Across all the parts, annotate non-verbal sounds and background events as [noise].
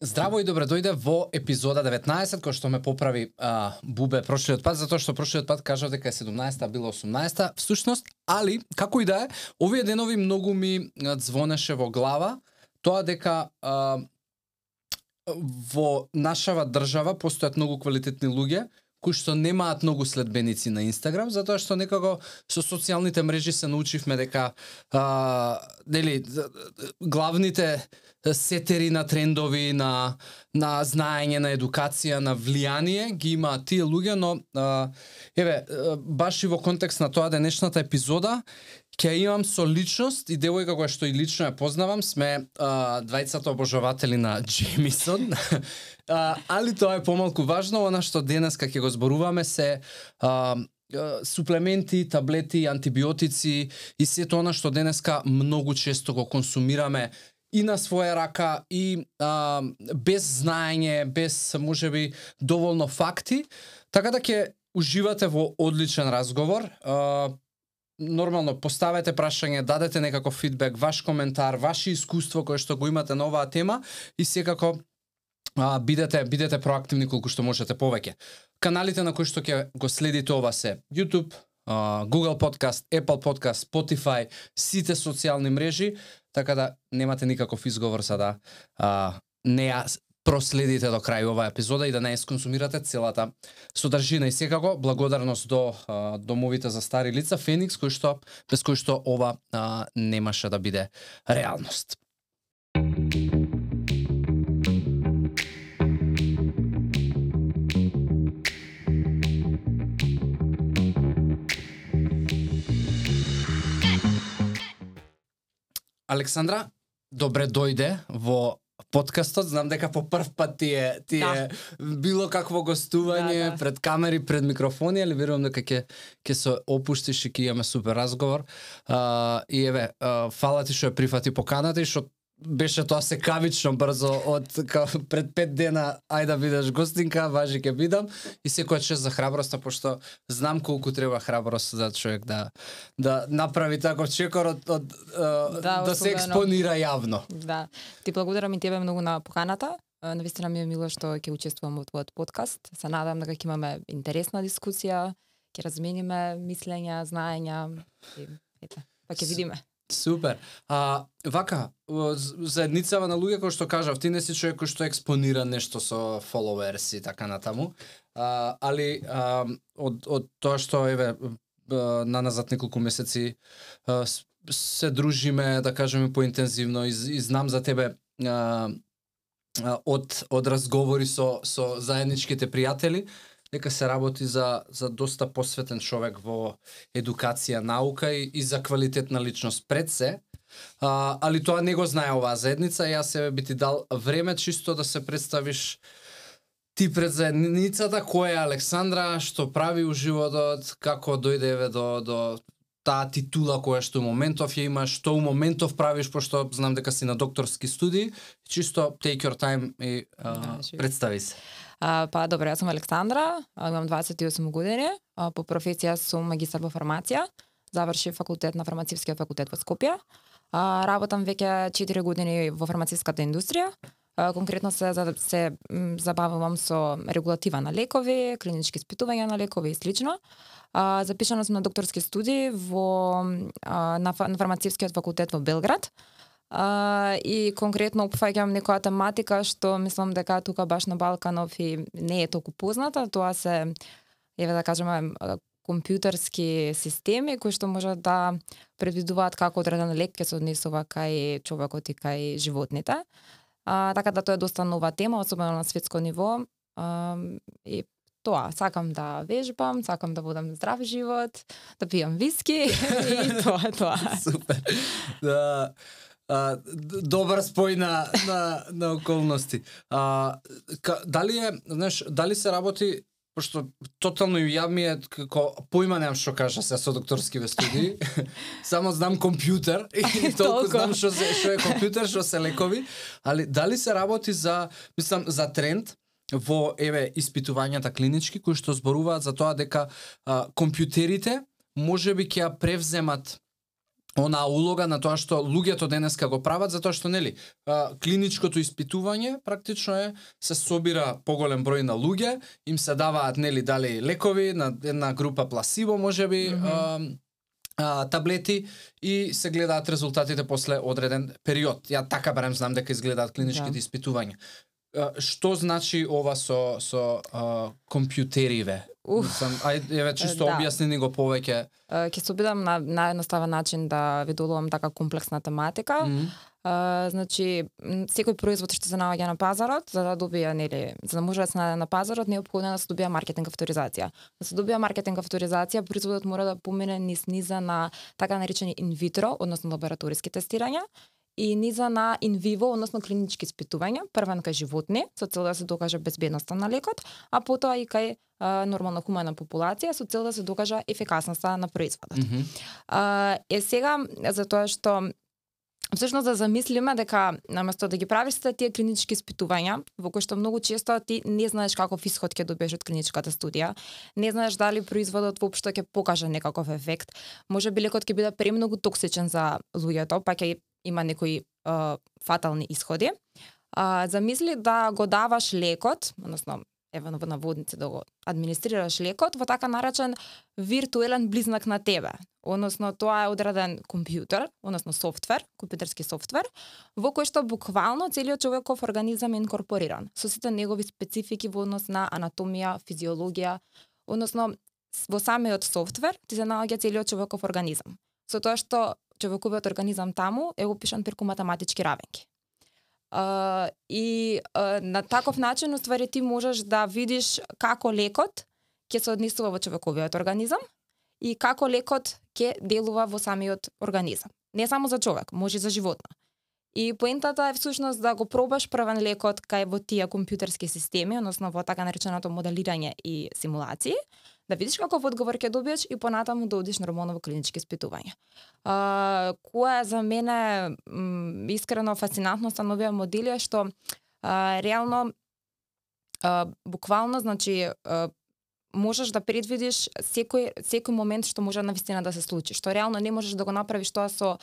Здраво и добро дојде во епизода 19, кој што ме поправи а, Бубе прошлиот пат, затоа што прошлиот пат кажав дека е 17-та, била 18-та, всушност, али, како и да е, овие денови многу ми звонеше во глава, тоа дека а, во нашава држава постојат многу квалитетни луѓе, кои што немаат многу следбеници на Инстаграм, затоа што некако со социјалните мрежи се научивме дека а, дели главните сетери на трендови, на на знаење, на едукација, на влијание ги имаат тие луѓе, но а, еве баш и во контекст на тоа денешната епизода ќе имам со личност и девојка која што и лично ја познавам, сме а, двајцата обожаватели на [laughs] Джемисон. а, али тоа е помалку важно, она што денеска ќе го зборуваме се а, суплементи, таблети, антибиотици и сето она што денеска многу често го консумираме и на своја рака и а, без знаење, без можеби доволно факти, така да ќе уживате во одличен разговор. А, нормално поставете прашање, дадете некако фидбек, ваш коментар, ваше искуство кое што го имате на оваа тема и секако а, бидете бидете проактивни колку што можете повеќе. Каналите на кои што ќе го следите ова се YouTube, Google Podcast, Apple Podcast, Spotify, сите социјални мрежи, така да немате никаков изговор за да а, не ја проследите до крај оваа епизода и да не сконсумирате целата содржина и секако благодарност до а, домовите за стари лица Феникс кој што без кој што ова а, немаше да биде реалност. Александра, добре дојде во подкастот, знам дека по прв пат ти е, ти да. е било какво гостување да, да. пред камери, пред микрофони, али верувам дека ќе ќе се опуштиш и ќе имаме супер разговор. Uh, и еве, фала ти што ја прифати поканата и што беше тоа се кавично брзо од ка, пред пет дена ај да бидеш гостинка, важи ќе бидам и секоја чест за храброста пошто знам колку треба храброст за човек да да направи таков чекор од, од да, да се експонира јавно. Да. Ти благодарам и тебе многу на поканата. Навистина ми е мило што ќе учествувам во твојот подкаст. Се надам дека ќе имаме интересна дискусија, ќе размениме мислења, знаења и ете, па ќе видиме. Супер. А, вака, заедницава на луѓе кои што кажав, ти не си човек кој што експонира нешто со followers и така натаму. А, али а, од, од тоа што еве на назад неколку месеци а, се дружиме, да кажеме поинтензивно и, и знам за тебе а, од од разговори со со заедничките пријатели дека се работи за за доста посветен човек во едукација, наука и, и за квалитетна личност пред се. А, али тоа не го знае оваа заедница и јас себе би ти дал време чисто да се представиш ти пред заедницата, која е Александра, што прави у животот, како дојде до, до таа титула која што у моментов ја имаш, што у моментов правиш, пошто знам дека си на докторски студии, чисто take your time и а, да, представи се. А, па добро, јас сум Александра, имам 28 години, а, по професија сум магистар во фармација, завршив факултет на фармацевскиот факултет во Скопје. А, работам веќе 4 години во фармацевската индустрија. А, конкретно се, се забавувам со регулатива на лекови, клинички испитувања на лекови и слично. А, запишана сум на докторски студии во а, на, на фармацевскиот факултет во Белград а, и конкретно опфаќам некоја тематика што мислам дека тука баш на Балканов и не е толку позната, тоа се еве да кажеме компјутерски системи кои што можат да предвидуваат како одреден лек ќе се однесува кај човекот и кај животните. А, така да тоа е доста нова тема, особено на светско ниво. А, и тоа, сакам да вежбам, сакам да водам здрав живот, да пијам виски [laughs] и тоа, тоа. [laughs] Супер. Да а, добар спој на, на, на околности. А, ка, дали е, знаеш, дали се работи пошто тотално ја ми е како поима немам што кажа се со докторски студии. [laughs] Само знам компјутер [laughs] и толку знам што што е компјутер, што се лекови, али дали се работи за мислам за тренд во еве испитувањата клинички кои што зборуваат за тоа дека а, компјутерите можеби ќе ја превземат она улога на тоа што луѓето денеска го прават затоа што нели клиничкото испитување практично е се собира поголем број на луѓе, им се даваат нели дали лекови на една група пласибо можеби mm -hmm. а, а, таблети и се гледаат резултатите после одреден период. Ја така барем знам дека изгледаат клиничките да. испитувања. А, што значи ова со со а, компјутериве? Сам, ајде, еве чисто да. објасни ни го повеќе. Ќе се обидам на наједноставен начин да ви долувам така комплексна тематика. Mm -hmm. Uh, значи, секој производ што се наоѓа на пазарот, за да добија, нели, за да може да се најде на пазарот, неопходно да се добија маркетинг авторизација. Да се добија маркетинг авторизација, производот мора да помине низ низа на така наречени инвитро, односно лабораториски тестирања, и низа на инвиво, односно клинички испитувања, првен кај животни, со цел да се докаже безбедноста на лекот, а потоа и кај а, нормална хумана популација со цел да се докажа ефикасноста на производот. Mm -hmm. а, е сега за тоа што Всушност да замислиме дека наместо да ги правиш сите тие клинички испитувања, во кои што многу често ти не знаеш каков исход ќе добиеш од клиничката студија, не знаеш дали производот воопшто ќе покаже некаков ефект, може би лекот ќе биде премногу токсичен за луѓето, па ќе има некои а, фатални исходи. А, замисли да го даваш лекот, односно еве во наводници да го администрираш лекот во така наречен виртуелен близнак на тебе. Односно тоа е одреден компјутер, односно софтвер, компјутерски софтвер, во кој што буквално целиот човеков организам е инкорпориран со сите негови специфики во однос на анатомија, физиологија, односно во самиот софтвер ти се наоѓа целиот човеков организам. Со тоа што човековиот организам таму е опишан преку математички равенки. Uh, и uh, на таков начин уствари ти можеш да видиш како лекот ќе се однесува во човековиот организам и како лекот ќе делува во самиот организам. Не само за човек, може за животно. И поентата е всушност да го пробаш првен лекот кај во тие компјутерски системи, односно во така нареченото моделирање и симулации, да видиш каков одговор ќе добиеш и понатаму да одиш нормално во клинички испитувања. А, која за мене м, искрено фасцинантно на овие модели е што а, реално а, буквално значи а, можеш да предвидиш секој секој момент што може на вистина да се случи, што реално не можеш да го направиш тоа со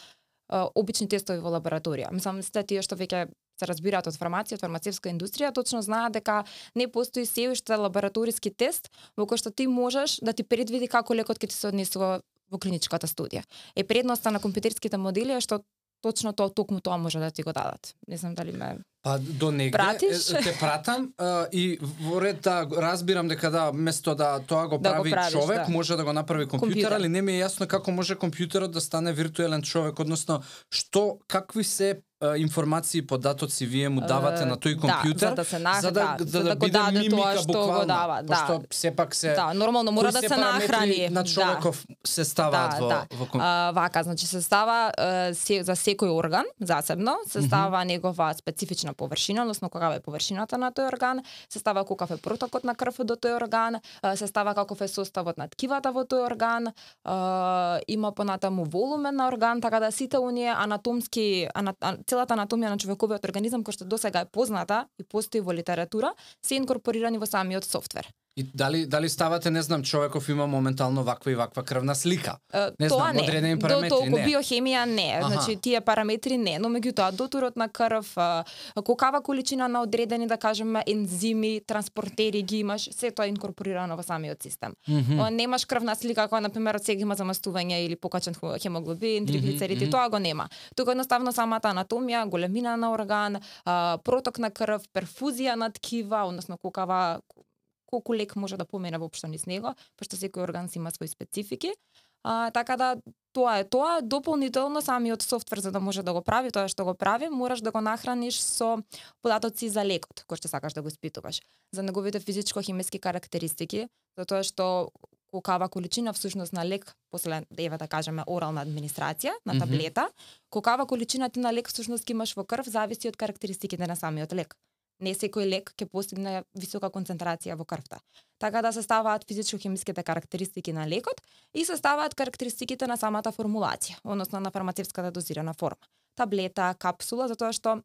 а, обични тестови во лабораторија. Мислам, сте тие што веќе се разбираат од фармација, од фармацевска индустрија, точно знаат дека не постои се уште лабораториски тест во кој што ти можеш да ти предвиди како лекот ќе ти се однесува во клиничката студија. Е предноста на компјутерските модели е што точно тоа токму тоа може да ти го дадат. Не знам дали ме Па до негде Пратиш? те пратам а, и во ред да разбирам дека да место да тоа го прави да го правиш, човек, да. може да го направи компјутер, компјутер, али не ми е јасно како може компјутерот да стане виртуелен човек, односно што какви се информации податоци вие му давате на тој компјутер да, за да се нах, за да, да, за да, да биде мимика тоа што буквално, го дава, да. Пошто сепак се Да, нормално мора да се нахрани на човеков да. се ставаат да, во да. во компјутер. А, вака, значи се става се, за секој орган засебно, се става mm -hmm. негова специфична површина, односно каква е површината на тој орган, се става каков е протокот на крв до тој орган, се става каков е составот на ткивата во тој орган, има понатаму волумен на орган, така да сите оние анатомски целата анатомија на човековиот организам кој што досега е позната и постои во литература, се инкорпорирани во самиот софтвер. И дали дали ставате, не знам, човеков има моментално ваква и ваква крвна слика? Не Тоа знам, не. одредени параметри, до толку не. биохемија не, Аха. значи тие параметри не, но меѓутоа дотурот на крв, колкава количина на одредени да кажеме ензими, транспортери ги имаш, се тоа е инкорпорирано во самиот систем. Mm -hmm. Немаш крвна слика која на пример сега има замастување или покачен хемоглобин, триглицерид, mm -hmm. тоа го нема. Тука едноставно самата анатомија, големина на орган, проток на крв, перфузија на ткива, односно колкава колку лек може да помине воопшто низ него, пошто секој орган си има свои специфики. А, така да тоа е тоа, дополнително самиот софтвер за да може да го прави тоа што го прави, мораш да го нахраниш со податоци за лекот кој што сакаш да го испитуваш, за неговите физичко-химиски карактеристики, за тоа што колкава количина всушност на лек после ева да кажеме орална администрација на таблета, mm -hmm. колкава количина ти на лек всушност имаш во крв зависи од карактеристиките на самиот лек не секој лек ќе постигне висока концентрација во крвта. Така да се ставаат физичко-хемиските карактеристики на лекот и се ставаат карактеристиките на самата формулација, односно на фармацевската дозирана форма. Таблета, капсула, затоа што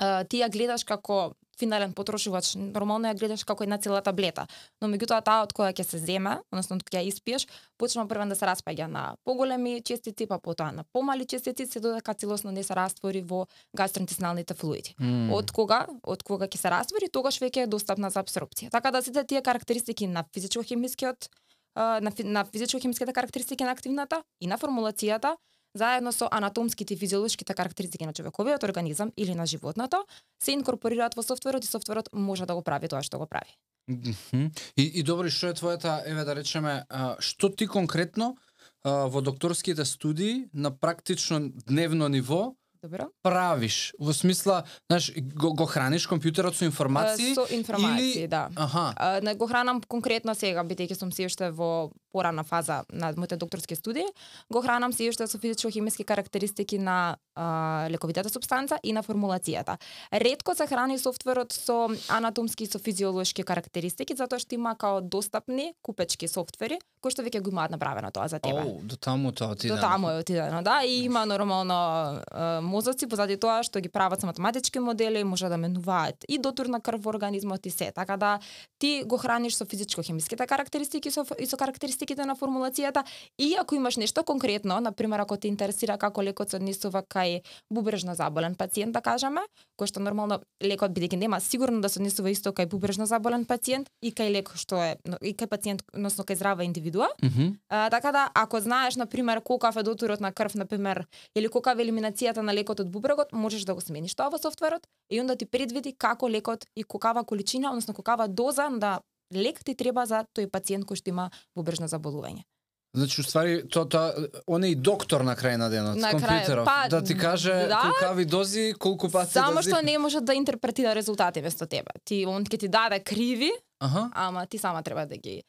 ти ја гледаш како финален потрошувач, нормално ја гледаш како една цела таблета. Но меѓутоа таа од која ќе се земе, односно од која ја испиеш, почнува прво да се распаѓа на поголеми честици, па потоа на помали честици, се додека целосно не се раствори во гастроинтестиналните флуиди. Мм. Од кога? Од кога ќе се раствори, тогаш веќе е достапна за абсорбција. Така да сите тие карактеристики на физичко-хемискиот на, на физичко-хемиските карактеристики на активната и на формулацијата, заедно со анатомските и физиолошките карактеристики на човековиот организам или на животното, се инкорпорираат во софтверот и софтверот може да го прави тоа што го прави. Мгм. И, и добро, што е твојата, еве да речеме, што ти конкретно во докторските студии на практично дневно ниво Добро? правиш? Во смисла, знаеш, го, го храниш компјутерот со информации? Со информации, или... да. Аха. А, не го хранам конкретно сега, бидејќи сум се уште во порана фаза на моите докторски студии, го хранам се уште со физичко-хемиски карактеристики на а, лековитата субстанца и на формулацијата. Ретко се храни софтверот со анатомски и со физиолошки карактеристики, затоа што има као достапни купечки софтвери, кои што веќе го имаат направено тоа за тебе. Оу, до таму тоа отиде. До таму е отидено, да, и има нормално е, мозоци позади тоа што ги прават со математички модели, може да менуваат и дотур на крв во организмот и се. Така да ти го храниш со физичко-хемиските карактеристики со, и со карактеристиките на формулацијата и ако имаш нешто конкретно, на пример ако те интересира како лекот се однесува кај бубрежно заболен пациент, да кажеме, кој што нормално лекот бидејќи нема сигурно да се однесува исто кај бубрежно заболен пациент и кај лек што е и кај пациент, односно кај здрава индивидуа, Мгм. А, така да, ако знаеш, на пример, колкав е дотурот на крв, на пример, или колкава е елиминацијата на лекот од бубрегот, можеш да го смениш тоа во софтверот и онда ти предвиди како лекот и колкава количина, односно колкава доза на лек ти треба за тој пациент кој што има бубрежно заболување. Значи, уствари, тоа, тоа, он е и доктор на крај на денот, На компјутеров, па, да ти каже да. колкави дози, колку пати Само да што не може да интерпретира резултати вместо тебе. Ти он ќе ти даде криви, Аха. ама ти сама треба да ги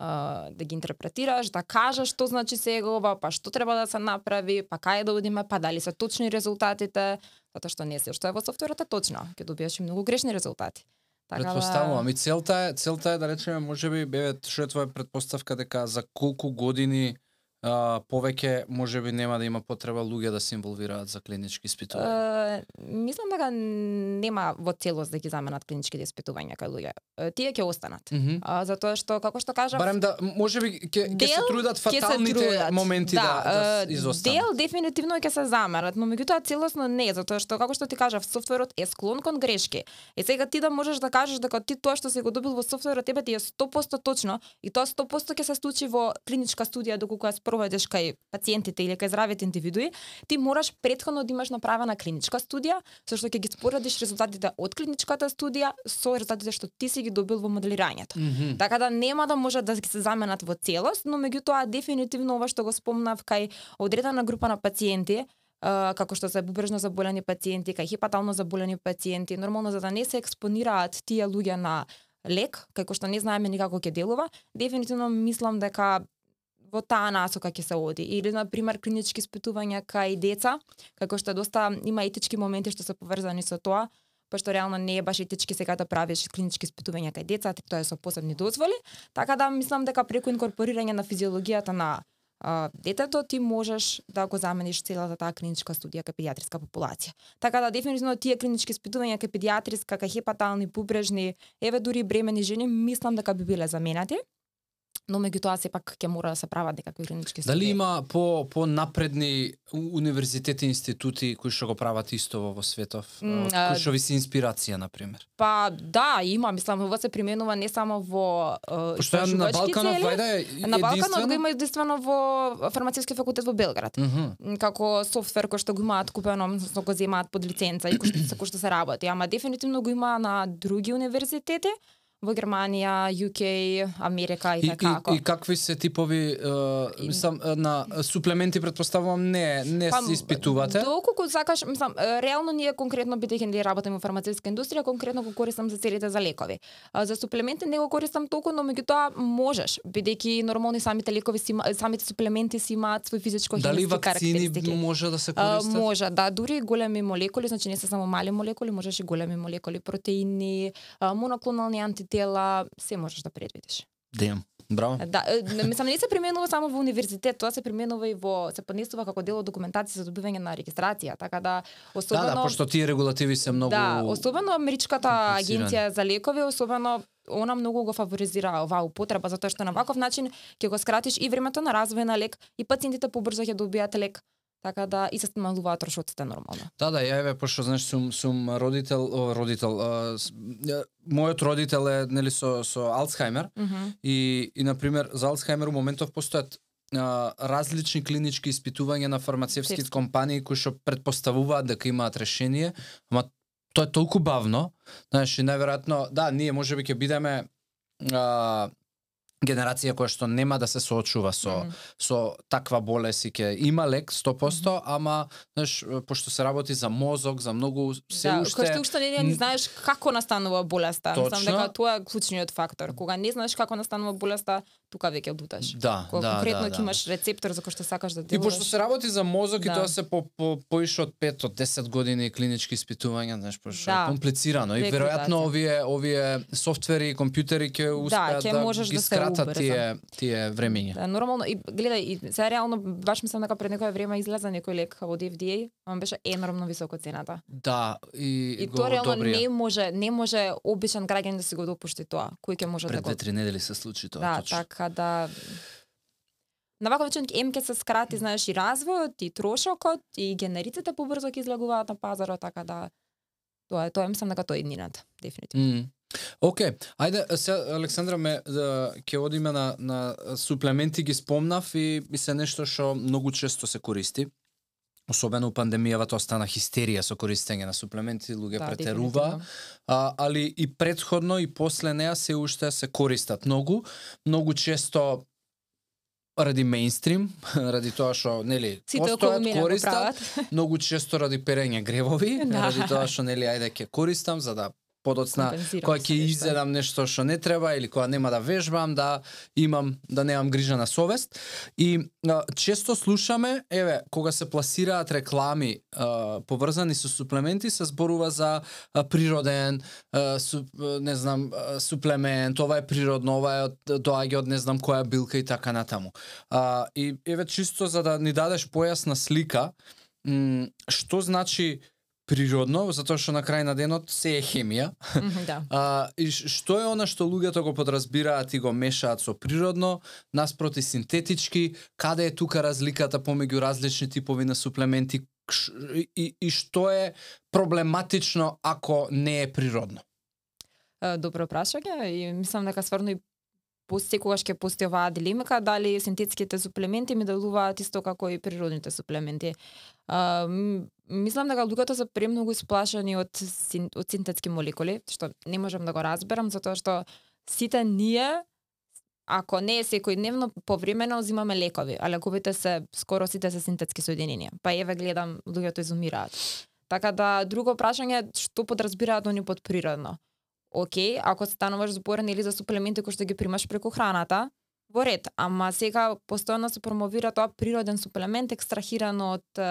да ги интерпретираш, да кажеш што значи сега ова, па што треба да се направи, па кај да одиме, па дали се точни резултатите, затоа што не се што е во софтверот е точно, ќе добиеш и многу грешни резултати. Така Предпоставувам. И целта е, целта е да речеме, можеби, беве, што е твоја предпоставка дека за колку години а, повеќе можеби нема да има потреба луѓе да се инволвираат за клинички испитувања. Мислам дека нема во целост да ги заменат клиничките испитувања кај луѓе. Тие ќе останат. Мгм. А, затоа што, како што кажав, Барем да, можеби ќе ќе се трудат ќе се фаталните трудат. моменти да, да, е, изостанат. Дел дефинитивно ќе се замерат, но меѓутоа целосно не, затоа што како што ти кажав, софтверот е склон кон грешки. И сега ти да можеш да кажеш дека ти тоа што си го добил во софтверот тебе ти е 100% точно и тоа 100% ќе се случи во клиничка студија доколку ја спроведеш кај пациентите или кај здравите индивидуи, ти мораш претходно да имаш направена клиничка студија, со што ќе ги споредиш резултатите од клиничката студија со резултатите што ти си ги добил во моделирањето. Мгм. Така да нема да може да ги се заменат во целост, но меѓутоа дефинитивно ова што го спомнав кај одредена група на пациенти, а, како што се бубрежно заболени пациенти, кај хепатално заболени пациенти, нормално за да не се експонираат тие луѓе на лек, кај кој што не знаеме никако ќе делува, дефинитивно мислам дека во таа насока ќе се оди. Или, на пример, клинички испитувања кај деца, како што доста има етички моменти што се поврзани со тоа, па што реално не е баш етички сега да правиш клинички испитувања кај деца, тоа е со посебни дозволи. Така да мислам дека преку инкорпорирање на физиологијата на а, детето ти можеш да го замениш целата таа клиничка студија кај педиатриска популација. Така да дефинитивно тие клинички испитувања кај педиатриска, кај хепатални, бубрежни, еве дури бремени жени, мислам дека би биле заменати. Но меѓутоа сепак ќе мора да се прават некакви клинички студии. Дали има по по напредни универзитети, институти кои што го прават исто во светов, кои што ви се инспирација на пример? Па да, има, мислам, ова се применува не само во Пошто ја на Балканов вајде е На Балканот го има единствено во фармацевски факултет во Белград. Мгм. како софтвер кој што го имаат купено, односно го земаат под лиценца и кој што, кој што се работи. Ама дефинитивно го има на други универзитети во Германија, UK, Америка и, И, така. и, и какви се типови е, мислам на суплементи претпоставувам не не Па, се испитувате. Доколку сакаш, мислам, реално ние конкретно бидејќи ние работиме во фармацевтска индустрија, конкретно го користам за целите за лекови. За суплементи не го користам толку, но меѓутоа можеш, бидејќи нормални самите лекови си самите суплементи си имаат свој физичко Дали вакцини може да се користат? може, да, дури и големи молекули, значи не се само мали молекули, можеш и големи молекули, протеини, моноклонални антитела, се можеш да предвидиш. Дем. Браво. Да, мислам не се применува само во универзитет, тоа се применува и во се поднесува како дел од документација за добивање на регистрација, така да особено Да, да, пошто тие регулативи се многу Да, особено америчката агенција за лекови, особено она многу го фаворизира оваа употреба затоа што на ваков начин ќе го скратиш и времето на развој на лек и пациентите побрзо ќе добијат лек. Така да и се смалуваат трошоците нормално. Да, да, ја еве пошто знаеш сум сум родител, о, родител, а, с, ја, мојот родител е нели со со Алцхаймер Мгм. и и на пример за Алцхаймер у моментов постојат а, различни клинички испитувања на фармацевски компании кои што предпоставуваат дека имаат решение, ама тоа е толку бавно, знаеш, и најверојатно, да, ние можеби ќе бидеме а, генерација која што нема да се соочува со Мгм. со таква болест и ќе има лек 100%, ама знаеш пошто се работи за мозок, за многу се да, уште кој што уште не, не знаеш како настанува болеста. Мислам Точно. дека тоа е клучниот фактор. Кога не знаеш како настанува болеста, тука веќе луташ. Да, Кога да, конкретно да, ќе да. имаш рецептор за кој што сакаш да И делуваш. пошто се работи за мозок и Да. тоа се по, по поише од 5 од 10 години клинички испитувања, знаеш, пошто Да. е комплицирано и веројатно овие овие софтвери и компјутери ќе успеат ќе да, можеш ги да се скратат тие тие времиња. Да, нормално и гледај и се реално баш мислам дека пред некое време излезе некој лек од FDA, ама беше енормно високо цената. Да, и, И го тоа реално не може, не може обичен граѓанин да си го допушти тоа. Кој ќе може Пред да го две-три недели се случи тоа, Да, точно така да На ваков начин ем ќе се скрати, знаеш, и развојот, и трошокот, и генериците побрзо ќе излегуваат на пазарот, така да тоа е, тоа е, мислам дека тоа е иднината, дефинитивно. Mm. Океј, ајде се Александра ме да ќе одиме на на суплементи ги спомнав и и се нешто што многу често се користи. Особено у пандемијава тоа стана хистерија со користење на суплементи, луѓе Да, претерува, а, али и предходно и после неа се уште се користат многу, многу често ради мејнстрим, [laughs] ради тоа што нели Сите постојат, користат, [laughs] многу често ради перење гревови, Да. ради тоа што нели ајде ќе користам за да подоцна кога се ќе изедам нешто што не треба или кога нема да вежбам да имам да немам грижа на совест. И а, често слушаме еве кога се пласираат реклами а, поврзани со суплементи се зборува за а, природен а, су, а, не знам а, суплемент ова е природно ова е од доаѓа од не знам која билка и така натаму. А, и еве чисто за да ни дадеш појасна слика што значи природно, затоа што на крај на денот се е хемија. Мгм, Да. [laughs] А, и што е она што луѓето го подразбираат и го мешаат со природно, наспроти синтетички, каде е тука разликата помеѓу различни типови на суплементи и, и што е проблематично ако не е природно? Добро прашање и мислам дека стварно и пос- секогаш ќе постои оваа дилемика дали синтетските суплементи ми делуваат исто како и природните суплементи. А, мислам дека луѓето се премногу исплашени од син, од синтетски молекули, што не можам да го разберам затоа што сите ние ако не е секојдневно, повремено земаме лекови, а лековите се скоро сите се синтетски соединенија. Па еве гледам луѓето изумираат. Така да друго прашање што подразбираат они под природно. Океј, ако стануваш зборен или за суплементи кои што ги примаш преку храната, во ред, ама сега постојано се промовира тоа природен суплемент екстрахиран од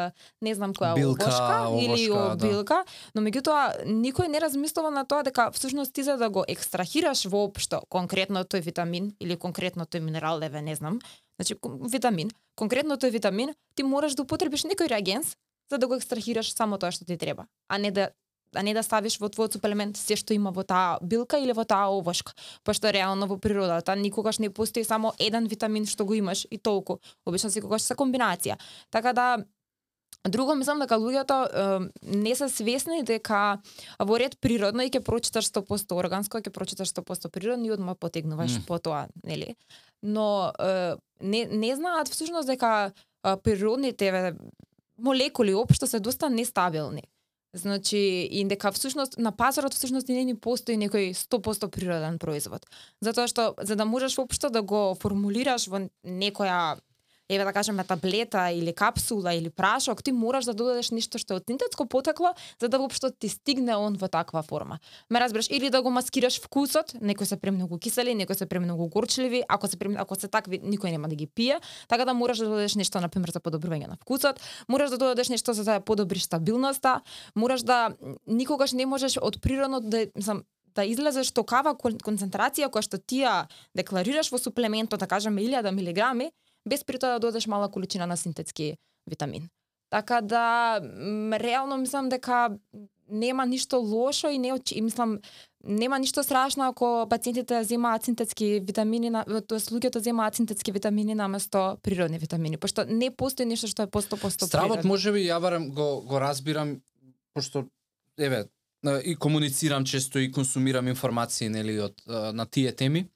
не знам која Билка, овошка или овошка, да. билка, но меѓутоа никој не размислува на тоа дека всушност ти за да го екстрахираш воопшто конкретно тој витамин или конкретно тој минерал, еве не знам, значи витамин, конкретно тој витамин, ти мораш да употребиш некој реагенс за да го екстрахираш само тоа што ти треба, а не да а не да ставиш во твојот суплемент се што има во таа билка или во таа овошка. Пошто реално во природата никогаш не постои само еден витамин што го имаш и толку. Обично секогаш се комбинација. Така да Друго, мислам дека луѓето е, не се свесни дека во ред природно и ќе прочиташ 100% органско, ќе прочиташ 100% природно и одма потегнуваш Мм. по тоа, нели? Но е, не, не знаат всушност дека природните молекули општо се доста нестабилни. Значи, и дека всушност на пазарот всушност не ни постои некој 100% природен производ. Затоа што за да можеш воопшто да го формулираш во некоја еве да кажеме таблета или капсула или прашок, ти мораш да додадеш нешто што е од синтетско потекло за да воопшто ти стигне он во таква форма. Ме разбираш или да го маскираш вкусот, некои се премногу кисели, некои се премногу горчливи, ако се прем... ако се такви никој нема да ги пие, така да мораш да додадеш нешто на пример за подобрување на вкусот, мораш да додадеш нешто за да ја подобриш стабилноста, мораш да никогаш не можеш од природно да сам да излезеш токава концентрација која што ти ја декларираш во суплементот, да кажеме 1000 милиграми, без при тоа да додеш мала количина на синтетски витамин. Така да, реално мислам дека нема ништо лошо и не и мислам нема ништо страшно ако пациентите земаат синтетски витамини на тоест луѓето земаат синтетски витамини наместо природни витамини, пошто не постои нешто што е по 100% Стравот природно. може би ја барам го го разбирам пошто еве и комуницирам често и консумирам информации нели од на тие теми.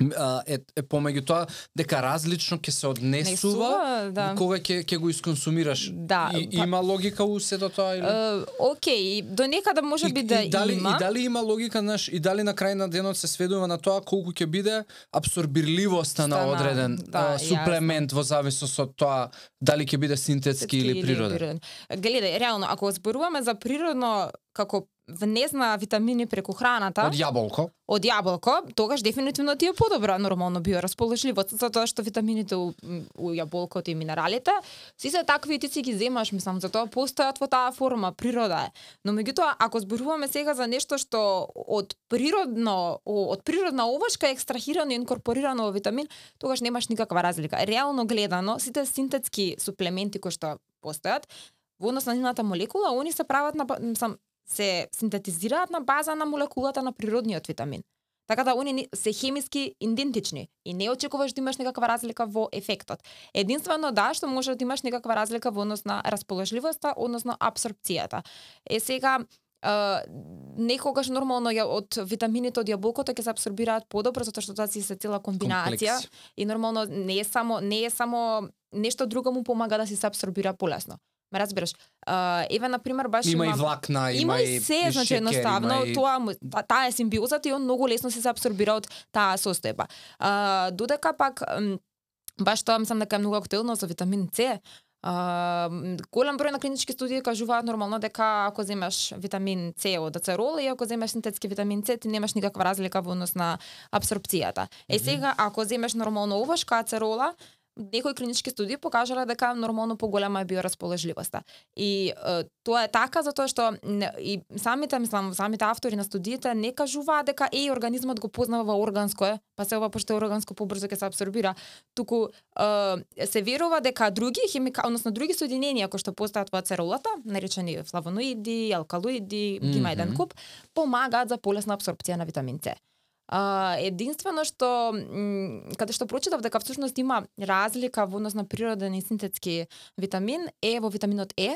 Е, е помеѓу тоа дека различно ќе се однесува Несува, да. кога ќе ќе го исконсумираш. Да, И, па- има логика у сето тоа или? Е, окей, до некада може би да и, дали, има. И дали има логика, знаеш, и дали на крај на денот се сведува на тоа колку ќе биде абсорбирливоста на одреден да, а, суплемент во зависност од тоа дали ќе биде синтетски или природен. Гледај, реално, ако зборуваме за природно како внезна витамини преку храната, Од јаболко. од јаболко, тогаш дефинитивно ти е подобра нормално биорасположливост, затоа што витамините у, у јаболкото и минералите, си се такви ти си ги земаш, мислам, затоа постојат во таа форма, природа е. Но меѓутоа, ако зборуваме сега за нешто што од природно, од природна овошка е екстрахирано и инкорпорирано во витамин, тогаш немаш никаква разлика. Реално гледано, сите синтетски суплементи кои што постојат, во однос на нивната молекула, они се прават на, мислам, се синтетизираат на база на молекулата на природниот витамин. Така да они ни- се хемиски идентични и не очекуваш да имаш некаква разлика во ефектот. Единствено да, што може да имаш некаква разлика во однос на расположливоста, односно абсорпцијата. Е сега Uh, некогаш нормално ја, од витамините од јаболкото ќе се абсорбираат подобро затоа што тоа си се цела комбинација Комплекс. и нормално не е само не е само нешто друго му помага да си се абсорбира полесно. Ме разбираш? Uh, еве на пример баш Има и имам- влакна, има, Има и се, значи шекер, едноставно, има и... тоа таа е симбиозата и он многу лесно се абсорбира од таа состојба. А, додека пак баш тоа мислам дека е многу актуелно за витамин С. А, м, голем број на клинички студии кажуваат нормално дека ако земеш витамин С од ацерол и ако земеш синтетски витамин С, ти немаш никаква разлика во однос на абсорпцијата. Е сега ако земеш нормално овошка ацерола, некои клинички студии покажале дека нормално поголема е биорасположливоста. И е, тоа е така затоа што не- и самите мислам самите автори на студиите не кажуваат дека е организмот го познава органско е, па се ова пошто органско побрзо ќе се абсорбира, туку е, се верува дека други химика, односно други соединенија кои што постојат во ацеролата, наречени флавоноиди, алкалоиди, ги има еден куп, помагаат за полесна абсорбција на витамин С. А, единствено што каде што прочитав дека всушност има разлика во однос на природен и синтетски витамин е во витаминот Е.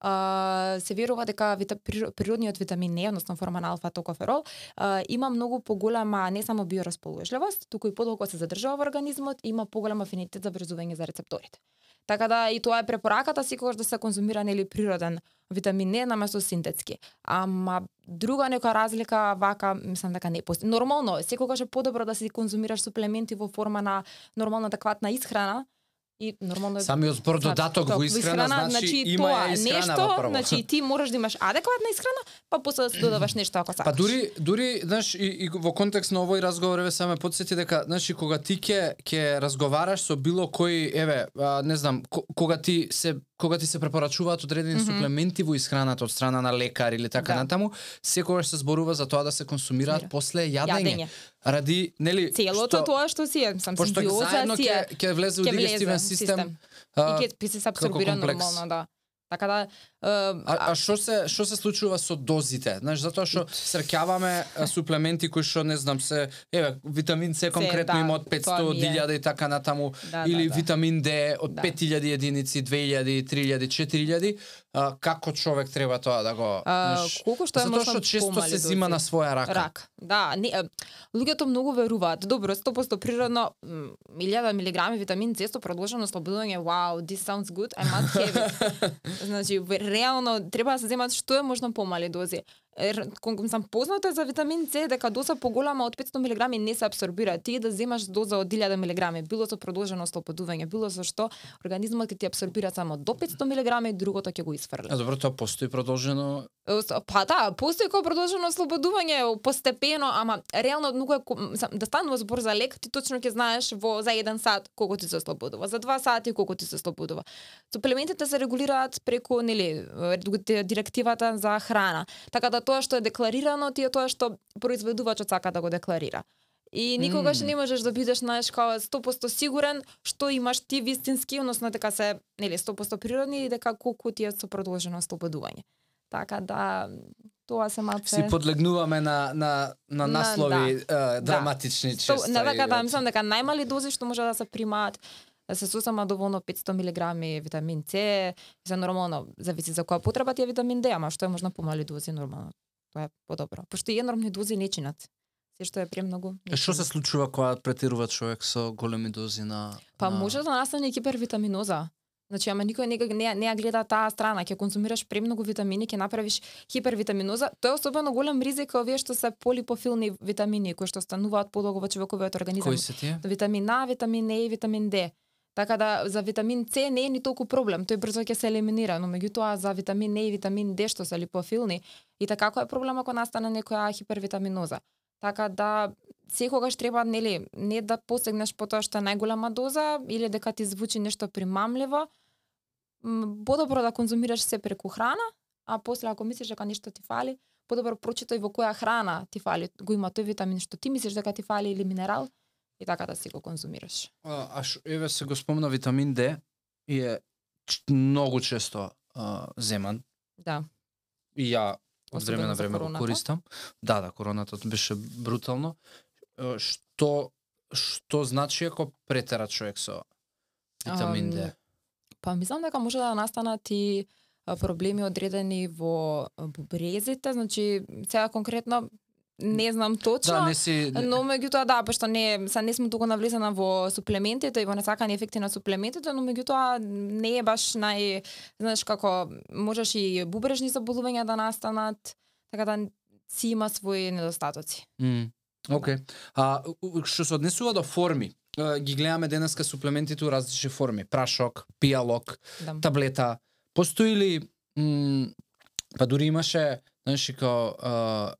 А, се верува дека вита, природниот витамин Е, односно форма на алфа токоферол, а, има многу поголема не само биорасположливост, туку и подолго се задржува во организмот и има поголем афинитет за врзување за рецепторите. Така да и тоа е препораката секогаш да се конзумира нели природен витамин Е наместо синтетски. Ама друга нека разлика вака мислам дека не постои. Нормално, е, секогаш е подобро да се конзумираш суплементи во форма на нормална адекватна исхрана и нормално е Самиот збор додаток во исхрана, значи, има тоа е исхрана нешто, во прво. значи ти можеш да имаш адекватна исхрана, па после да си додаваш нешто ако сакаш. Па дури дури знаеш и, и во контекст на овој разговор еве само потсети дека значи кога ти ќе ќе разговараш со било кој еве а, не знам ко, кога ти се кога ти се препорачуваат одредени Мгм. суплементи во исхраната од страна на лекар или така Да. натаму, секогаш се зборува за тоа да се консумираат Мира. после јадење. Јадење. Ради нели Целото што, тоа што си е, сам симбиоза си ќе ќе влезе ќе влезе дигестивен систем. и а, ќе би се абсорбира нормално, да. Така да, е, А, а што се што се случува со дозите? Знаеш, затоа што срќаваме а, суплементи кои што не знам се еве витамин С конкретно да, има од тоа 500 ми е. 1000 и така натаму Да, или да, да. витамин Д од Да. 5000 единици, 2000, 3000, 4000, а, како човек треба тоа да го А, колку што е Затоа што често се зима на своја рака. Рак. Да, не, луѓето многу веруваат. Добро, 100% природно, м, 1000 милиграми витамин С со продолжено слободување. Wow, this sounds good. I must have it. [laughs] значи, реално треба да се земат што е можно помали дози. Ер, кон- сам познато е за витамин С дека доза поголема од 500 милиграми не се абсорбира. Ти да земаш доза од 1000 милиграми, било со продолжено слободување, било со што организмот ќе ти абсорбира само до 500 милиграми, другото ќе го исфрли. А добро, тоа постои продолжено Па да, постои како продолжено ослободување постепено, ама реално многу е да станува збор за лек, ти точно ќе знаеш во за еден сат колку ти се ослободува, за два сати колку ти се ослободува. Суплементите се регулираат преку нели директивата за храна. Така да тоа што е декларирано, ти е тоа што произведувачот сака да го декларира. И никогаш Мм. не можеш да бидеш, знаеш, као 100% сигурен што имаш ти вистински, односно дека се, нели, 100% природни и дека колку ти е со продолжено ослободување. Така да, тоа се малце... Си подлегнуваме на на на На- наслови е, драматични Сто- често. Не дека да, мислам дека најмали дози што може да се примаат да се сосама доволно 500 мг витамин С, за нормално зависи за која потреба ти е витамин Д, ама што е можно помали дози нормално. Тоа е подобро. Пошто и енормни дози не чинат. Се што е премногу. Е, Што се случува кога претерува човек со големи дози на Па на... може да настане хипервитаминоза. Значи, ама никој не, го- не, не ја гледа таа страна, ќе конзумираш премногу витамини, ќе направиш хипервитаминоза. Тоа е особено голем ризик овие што се полипофилни витамини кои што стануваат подолго во човековиот организам. Кои се тие? витамин А, витамин Е и витамин Д. Така да за витамин С не е ни толку проблем, тој брзо ќе се елиминира, но меѓутоа за витамин Е и витамин Д што се липофилни, и така како е проблем ако настане некоја хипервитаминоза. Така да секогаш треба нели не да посегнеш по тоа што е најголема доза или дека ти звучи нешто примамливо, подобро да конзумираш се преку храна, а после ако мислиш дека нешто ти фали, подобро прочитај во која храна ти фали, го има тој витамин што ти мислиш дека ти фали или минерал и така да си го конзумираш. А, а ш, еве се го спомна витамин Д и е многу често а, земан Да. и ја од време на време го користам. Да, да, короната беше брутално. Што што значи ако претера човек со витамин Д? Па мислам дека може да настанат и проблеми одредени во бубрезите, значи сега конкретно не знам точно. Да, не си Но меѓутоа да, пошто не се не сме толку навлезена во суплементите и во несакани ефекти на суплементите, но меѓутоа не е баш нај знаеш како можеш и бубрежни заболувања да настанат, така да си има своји недостатоци. М, Океј. А у- што се однесува до форми, ги гледаме денеска суплементите у различни форми, прашок, пијалок, Да. таблета. Постои ли м, па дури имаше, знаеш, а,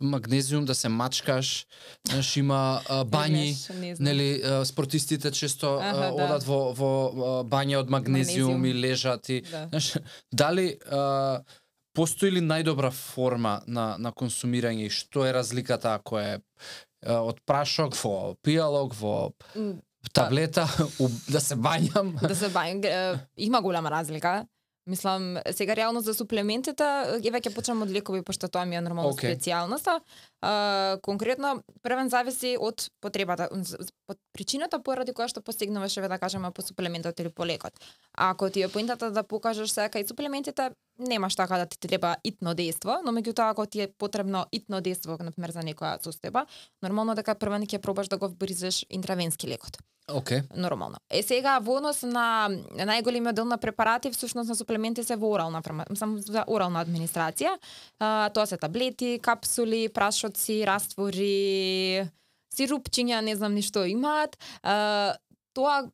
магнезиум да се мачкаш, знаеш, има а, бањи, нели а, спортистите често Аха, а, да. одат во во а, бања од магнезиум, Магнезиум. и лежат и Да. знаеш, дали а, постои ли најдобра форма на на консумирање и што е разликата ако е а, од прашок во пијалок во М, таблета [laughs] у, да се бањам да се е, има голема разлика. Мислам, сега реално за суплементите, еве ќе почнам од лекови, пошто тоа ми е нормално Океј. okay. специјалноста. А, конкретно, првен зависи од потребата, од причината поради која што постигнуваш, еве да кажеме, по суплементот или по лекот. А ако ти е поинтата да покажеш дека и суплементите немаш така да ти треба итно дејство, но меѓутоа ако ти е потребно итно дејство, например за некоја состојба, нормално дека прво ќе пробаш да го вбризеш интравенски лекот Океј. нормално. Е сега во однос на најголемиот дел на препарати, всушност на суплементи се во орална фарма, само за орална администрација. А, тоа се таблети, капсули, прашоци, раствори, сирупчиња, не знам ништо имаат. А, тоа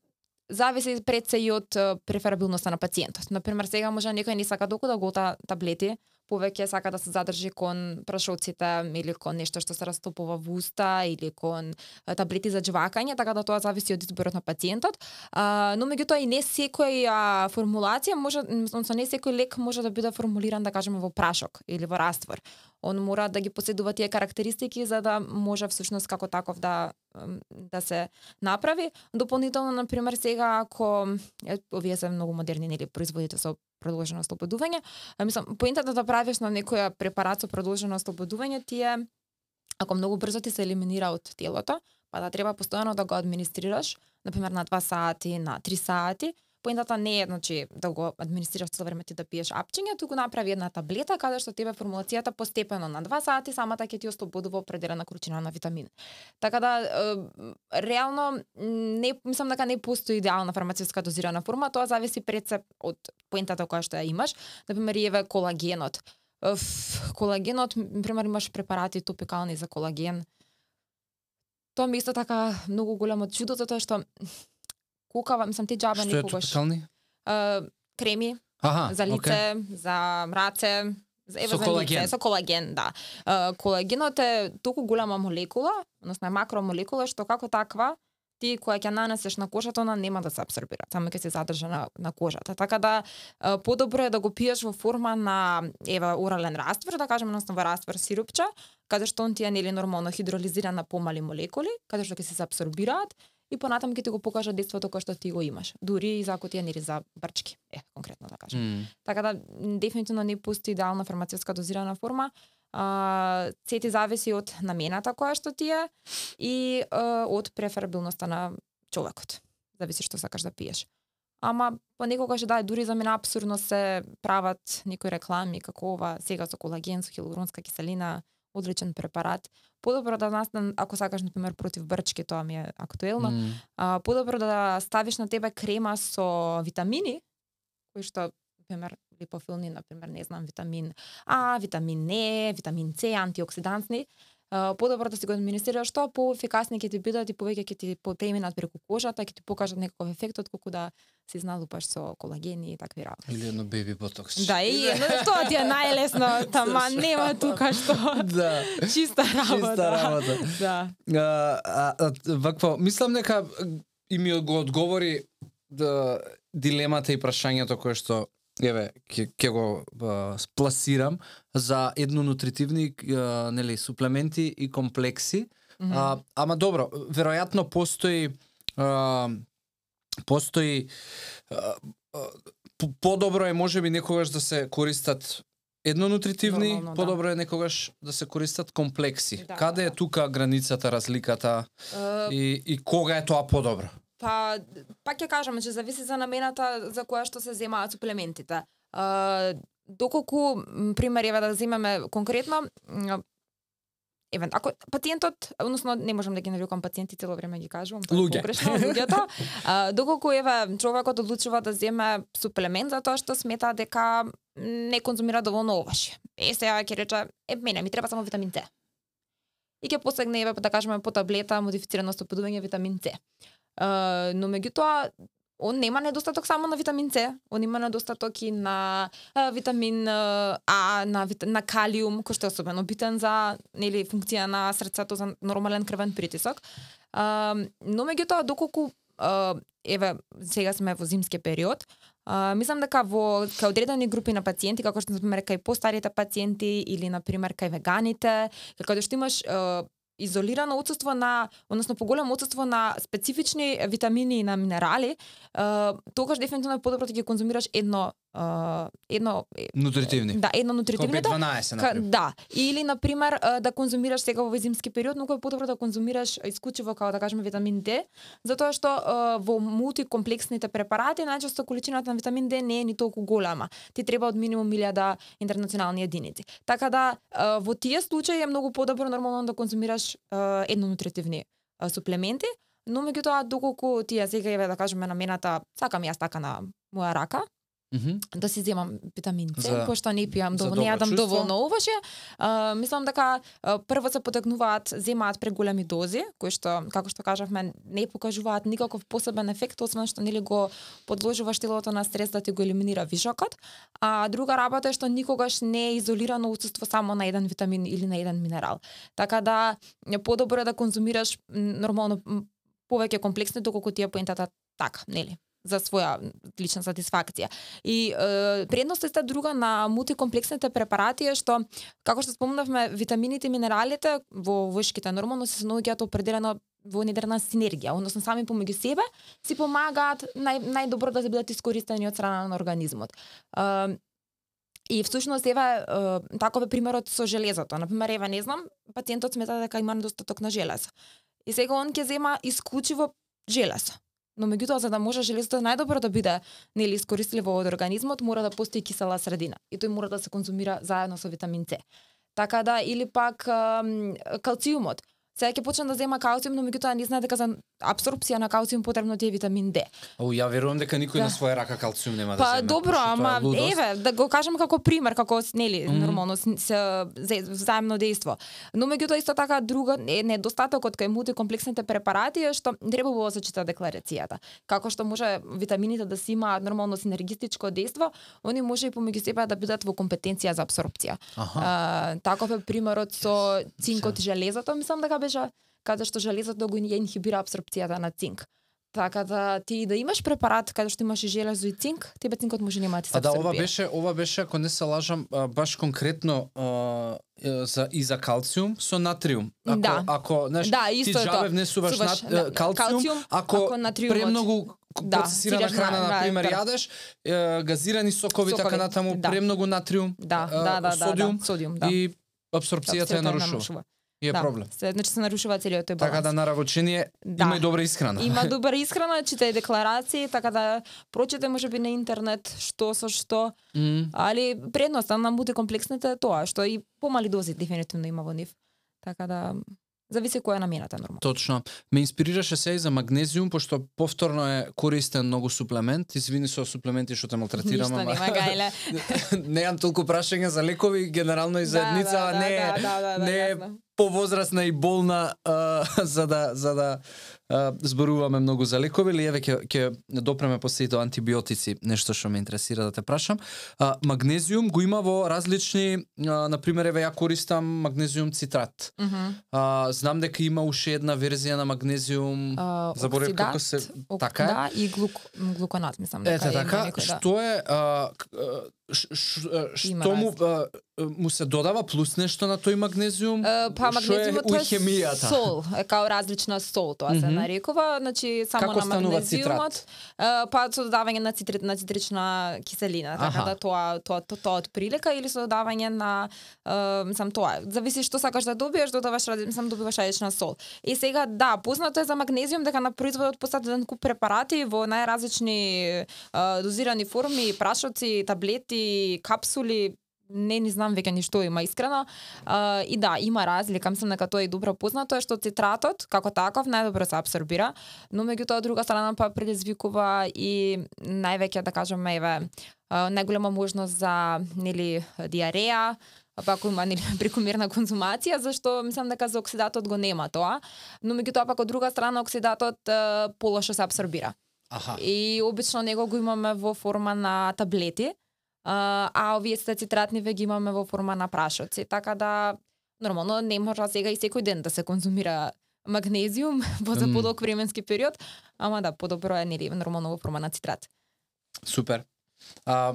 зависи пред се и од преферабилноста на пациентот. Например, сега може некој не сака доку да гота таблети, повеќе сака да се задржи кон прашоците или кон нешто што се растопува во уста или кон таблети за џвакање, така да тоа зависи од изборот на пациентот. А, но меѓутоа и не секој а, формулација може, односно не секој лек може да биде формулиран да кажеме во прашок или во раствор. Он мора да ги поседува тие карактеристики за да може всушност како таков да да се направи. Дополнително, на пример, сега ако овие се многу модерни нели производите со продолжено ослободување, а, мислам, поентата да правиш на некоја препарат со продолжено ослободување ти е ако многу брзо ти се елиминира од телото, па да треба постојано да го администрираш, на пример на 2 сати, на 3 сати, Поентата не е значи да го администрираш цело време ти да пиеш апчиња, туку направи една таблета каде што тебе формулацијата постепено на 2 сати самата така ќе ти ослободува определена количина на витамин. Така да е, реално не мислам дека не постои идеална фармацевска дозирана форма, тоа зависи пред се од поентата која што ја имаш. Например, еве колагенот. Колагенот, пример имаш препарати топикални за колаген. Тоа ми исто така многу големо чудо затоа што кукава, мислам ти џаба Што е никогаш. топикални? Е, креми Аха, за лице, окей. за раце, за еве Со за колаген. лице, со колаген, да. Колагенот е толку голема молекула, односно е макромолекула што како таква ти која ќе нанесеш на кожата, она нема да се абсорбира, само ќе се задржа на, на кожата. Така да подобро е да го пиеш во форма на ева орален раствор, да кажеме на основа раствор сирупче, каде што он ти е нели нормално хидролизиран на помали молекули, каде што ќе се абсорбираат и понатаму ќе ти го покажа действото кое што ти го имаш. Дури и за ако ти е нели за брчки, е конкретно да кажем. М. Така да дефинитивно не постои идеална фармацевтска дозирана форма. А, се ти зависи од намената која што ти е и а, од преферабилноста на човекот. Зависи што сакаш да пиеш. Ама понекогаш да, дури за мене абсурдно се прават некои реклами како ова сега со колаген, со хилуронска киселина, одличен препарат. Подобро да нас, ако сакаш, например, против брчки, тоа ми е актуелно, М. а, подобро да ставиш на тебе крема со витамини, кои што, например, липофилни, например, не знам, витамин А, витамин Е, витамин С, антиоксидантни, подобро да си го администрираш што поефикасни ќе ти бидат и повеќе ќе ти преминат преку кожата, ќе ти покажат некаков ефект отколку да се изналупаш со колагени и такви работи. Или едно беби ботокс. Да, и едно, тоа ти е најлесно, [laughs] тама нема тука што да. [laughs] чиста работа. Чиста работа. Да. А, а, а, вакво, мислам дека и ми го одговори да, дилемата и прашањето кое што еве ќе ќе го а, пласирам за еднонутритивни а, нели суплементи и комплекси. Мгм. А, ама добро, веројатно постои а, постои а, а, по- подобро е можеби некогаш да се користат еднонутритивни, да. подобро е некогаш да се користат комплекси. Да, Каде е да. тука границата, разликата Е, и, и кога е тоа подобро? Па, пак ќе кажам, че зависи за намената за која што се земаат суплементите. А, доколку, пример, еве да земеме конкретно, еве, ако пациентот, односно не можам да ги нарекувам пациенти, цело време ги кажувам, тоа е Луѓе. погрешно, [laughs] луѓето, а, доколку еве човекот одлучува да земе суплемент затоа што смета дека не конзумира доволно оваш. Е, сега ќе рече, е, мене ми треба само витамин С. И ќе посегне, еве, да кажеме, по таблета модифицирано со подување витамин С. Uh, но меѓутоа он нема недостаток само на витамин С, он има недостаток и на а, витамин а, на, вит... на калиум, кој што е особено битен за нели функција на срцето за нормален крвен притисок. А, но меѓутоа доколку а, еве сега сме во зимски период, а, мислам дека во кај одредени групи на пациенти, како што например кај постарите пациенти или на пример кај веганите, каде да што имаш а, изолирано отсуство на, односно поголемо отсуство на специфични витамини и на минерали, тогаш дефинитивно е подобро да ги конзумираш едно едно Нутритивни. да, едно Као нутритивните B12, Ка, например. да, или на пример да конзумираш сега во зимски период, многу е подобро да конзумираш исклучиво како да кажеме витамин D, затоа што во мултикомплексните препарати најчесто количината на витамин D не е ни толку голема. Ти треба од минимум 1000 интернационални единици. Така да во тие случаи е многу подобро нормално да конзумираш а, еднонутритивни а, суплементи, но меѓутоа доколку ти ја сега еве да кажеме намената сакам јас така на моја рака, Да си земам витамин С, За- пошто не пијам доволно, не јадам доволно оваше. А, мислам дека а, прво се потекнуваат, земаат преголеми дози, кои што, како што кажавме, не покажуваат никаков посебен ефект, освен што нели го подложуваш телото на стрес да ти го елиминира вишокот. А друга работа е што никогаш не е изолирано отсуство само на еден витамин или на еден минерал. Така да подобро е да конзумираш нормално повеќе комплексни доколку ти е поентата така, нели? За своја лична сатисфакција. И е, предноста друга на мултикомплексните препарати е што, како што спомнавме, витамините и минералите во вишките нормално се наоѓаат определено во недерна синергија, односно сами помеѓу себе си помагаат нај, најдобро да бидат искористени од страна на организмот. Е, И всушност еве таков е примерот со железото. Например, еве не знам, пациентот смета дека има недостаток на железо. И сега он ќе зема исклучиво железо. Но меѓутоа за да може железото најдобро да биде нели искористливо од организмот, мора да постои кисела средина и тој мора да се конзумира заедно со витамин С. Така да или пак калциумот. Сега ќе почне да зема калциум, но меѓутоа не знае дека за абсорбција на калциум потребно ти е витамин Д. Ау, ја верувам дека никој Да. на своја рака калциум нема да Па добро, ама еве, да го кажам како пример, како нели, Мгм. нормално с, с, зе- взаемно дејство. Но меѓутоа исто така друга е недостатокот кај мултикомплексните препарати е што треба да се чита декларацијата. Како што може витамините да си имаат нормално синергистичко дејство, они може и помеѓу себе да бидат во компетенција за абсорбција. Аха. А, таков е примерот со цинкот и железото, мислам дека беше каде што железото го ја инхибира абсорбцијата на цинк. Така да ти да имаш препарат каде што имаш и железо и цинк, тебе цинкот може нема да ти се А да, ова беше, ова беше, ако не се лажам, баш конкретно а, за и за калциум со натриум. Ако Да. ако знаеш, Да, ти џабе внесуваш Суваш, нат, да, калциум, калциум, ако, ако натриумот- премногу Да, процесирана храна на- пример да. јадеш, е, газирани сокови, така Сокови, натаму да. премногу натриум, Да, а, да, да, да, содиум да, содиум, да. и абсорбцијата ја нарушува. И е да. проблем. Се, значи се нарушува целиот тој баланс. Така да на равочение Да. има и добра исхрана. Има [laughs] добра исхрана, читај декларации, така да прочете можеби на интернет што со што, М. али предноста на мултикомплексните е тоа, што и помали дози дефинитивно има во нив. Така да зависи која е намената нормално. Точно. Ме инспирираше се и за магнезиум, пошто повторно е користен многу суплемент. Извини со суплементи што те малтретирам, Ништо ама нема гајле. [laughs] немам толку прашање за лекови, генерално и за Да, едница, да, а да, не да, да, да, да, не јасно. повозрасна и болна а, [laughs] за да за да зборуваме многу за лекови или еве ќе ќе допреме после до антибиотици, нешто што ме интересира да те прашам. А, магнезиум го има во различни, а, на пример еве ја користам магнезиум цитрат. Мгм. А, знам дека има уште една верзија на магнезиум. Заборев како се- ок- така е? Да, и глук, глуконат, мислам дека Ете така, некој, да. што е а, ш- ш- Има што му а, му се додава плюс нешто на тој магнезиум? Е, Па магнезиумот е хемијата? сол, е као различна сол, тоа се Мгм. нарекува, значи само Како на магнезиумот, е, па со додавање на цитри, на цитрична киселина, така Аха. да тоа тоа тоа, тоа од прилика или со додавање на е, мислам тоа, зависи што сакаш да добиеш, додаваш мислам добиваш различна сол. И сега да, познато е за магнезиум дека на производот постојат куп препарати во најразлични е, дозирани форми, прашоци, таблети, капсули, не ни знам веќе ни што има искрено. А, и да, има разлика, мислам дека тоа е добро познато е што цитратот како таков најдобро се абсорбира, но меѓутоа од друга страна па предизвикува и највеќе да кажеме еве најголема можност за нели диареја, па ако има нели [laughs] прекомерна конзумација, зашто мислам дека за оксидатот го нема тоа, но меѓутоа пак од друга страна оксидатот полошо се абсорбира. Аха. И обично него го имаме во форма на таблети, а, а овие сте цитратниве ги имаме во форма на прашоци. Така да, нормално не може сега и секој ден да се конзумира магнезиум [laughs] во за подолг временски период, ама да, подобро е нели нормално во форма на цитрат. Супер. А,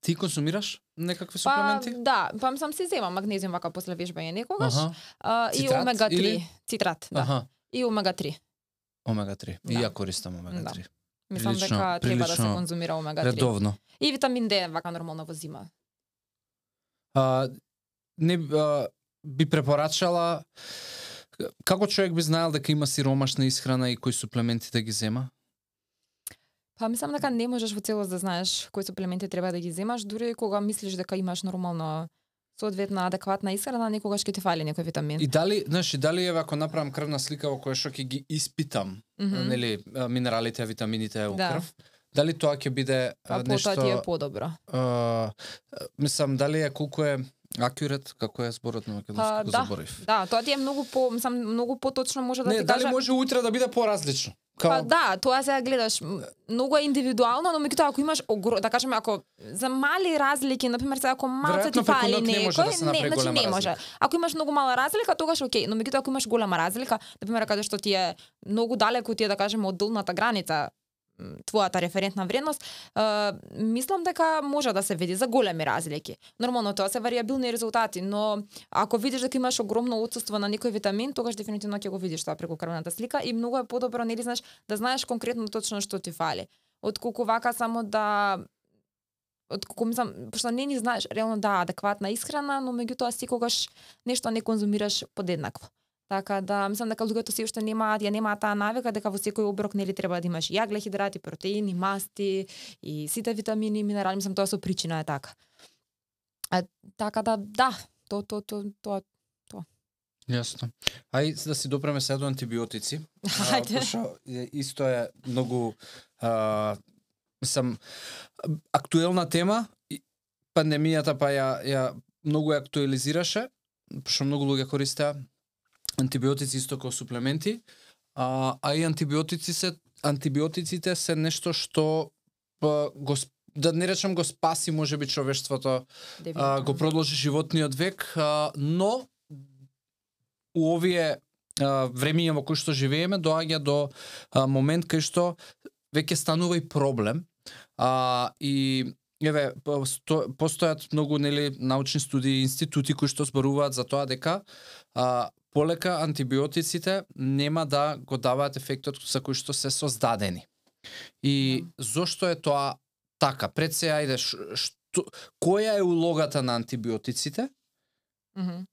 ти консумираш некакви Па суплементи? да, па сам се зема магнезиум вака после вежбање некогаш. Аха. А, и Цитрат омега 3, или? цитрат, да. Аха. И омега 3. Омега 3. И Да. ја користам омега Да. 3. Мислам Прилично- дека треба да се конзумира омега 3. Редовно. И витамин Д вака нормално во зима. А, не а, би препорачала како човек би знаел дека има сиромашна исхрана и кои суплементи да ги зема? Па мислам дека не можеш во целост да знаеш кои суплементи треба да ги земаш, дури и кога мислиш дека имаш нормално соодветна адекватна исхрана, некогаш ќе ти фали некој витамин. И дали, знаеш, и дали еве ако направам крвна слика во која што ќе ги испитам, Мгм. нели, а, минералите, витамините у Да. крв, дали тоа ќе биде Па нешто ти е подобро. а, мислам дали е колку е акюрет, како е зборот на македонски, го да, заборив. да, тоа ти е многу по, мислам, многу поточно може да не, ти дали може утре да биде поразлично? Као, Па да, тоа сега гледаш, многу е индивидуално, но меѓутоа ако имаш огро, да кажеме ако за мали разлики, на пример сега ако малце ти фали ноќ не може да некој, се направи значи не може. разлика. Ако имаш многу мала разлика, тогаш окей, но меѓутоа ако имаш голема разлика, на пример каде што ти е многу далеку ти е да кажеме од долната граница твојата референтна вредност, е, мислам дека може да се види за големи разлики. Нормално тоа се вариабилни резултати, но ако видиш дека имаш огромно отсуство на некој витамин, тогаш дефинитивно ќе го видиш тоа преку крвната слика и многу е подобро нели знаеш да знаеш конкретно точно што ти фали. Отколку вака само да отколку мислам, пошто не ни знаеш реално да адекватна исхрана, но меѓутоа секогаш нешто не конзумираш подеднакво. Така да мислам дека луѓето се уште немаат, ја немаат таа навика дека во секој оброк нели треба да имаш и јаглехидрати, протеини, масти и сите витамини и минерали, мислам тоа со причина е така. А, така да да, то то то тоа Јасно. Ај да си допреме сега до антибиотици. [laughs] А, Хајде. пошто е- исто е многу а, мислам актуелна тема. и Пандемијата па ја ја многу ја актуализираше, пошто многу луѓе користеа антибиотици исто како суплементи. А, а и антибиотици се антибиотиците се нешто што па, го да не речам го спаси можеби човештвото а, го продолжи животниот век, а, но у овие а, времење во кој што живееме доаѓа до а, момент кај што веќе станува и проблем. А, и еве посто, постојат многу нели научни студии, институти кои што зборуваат за тоа дека а, полека антибиотиците нема да го даваат ефектот за кој што се создадени. И зошто е тоа така? Пред се ајде што која е улогата на антибиотиците? Мгм.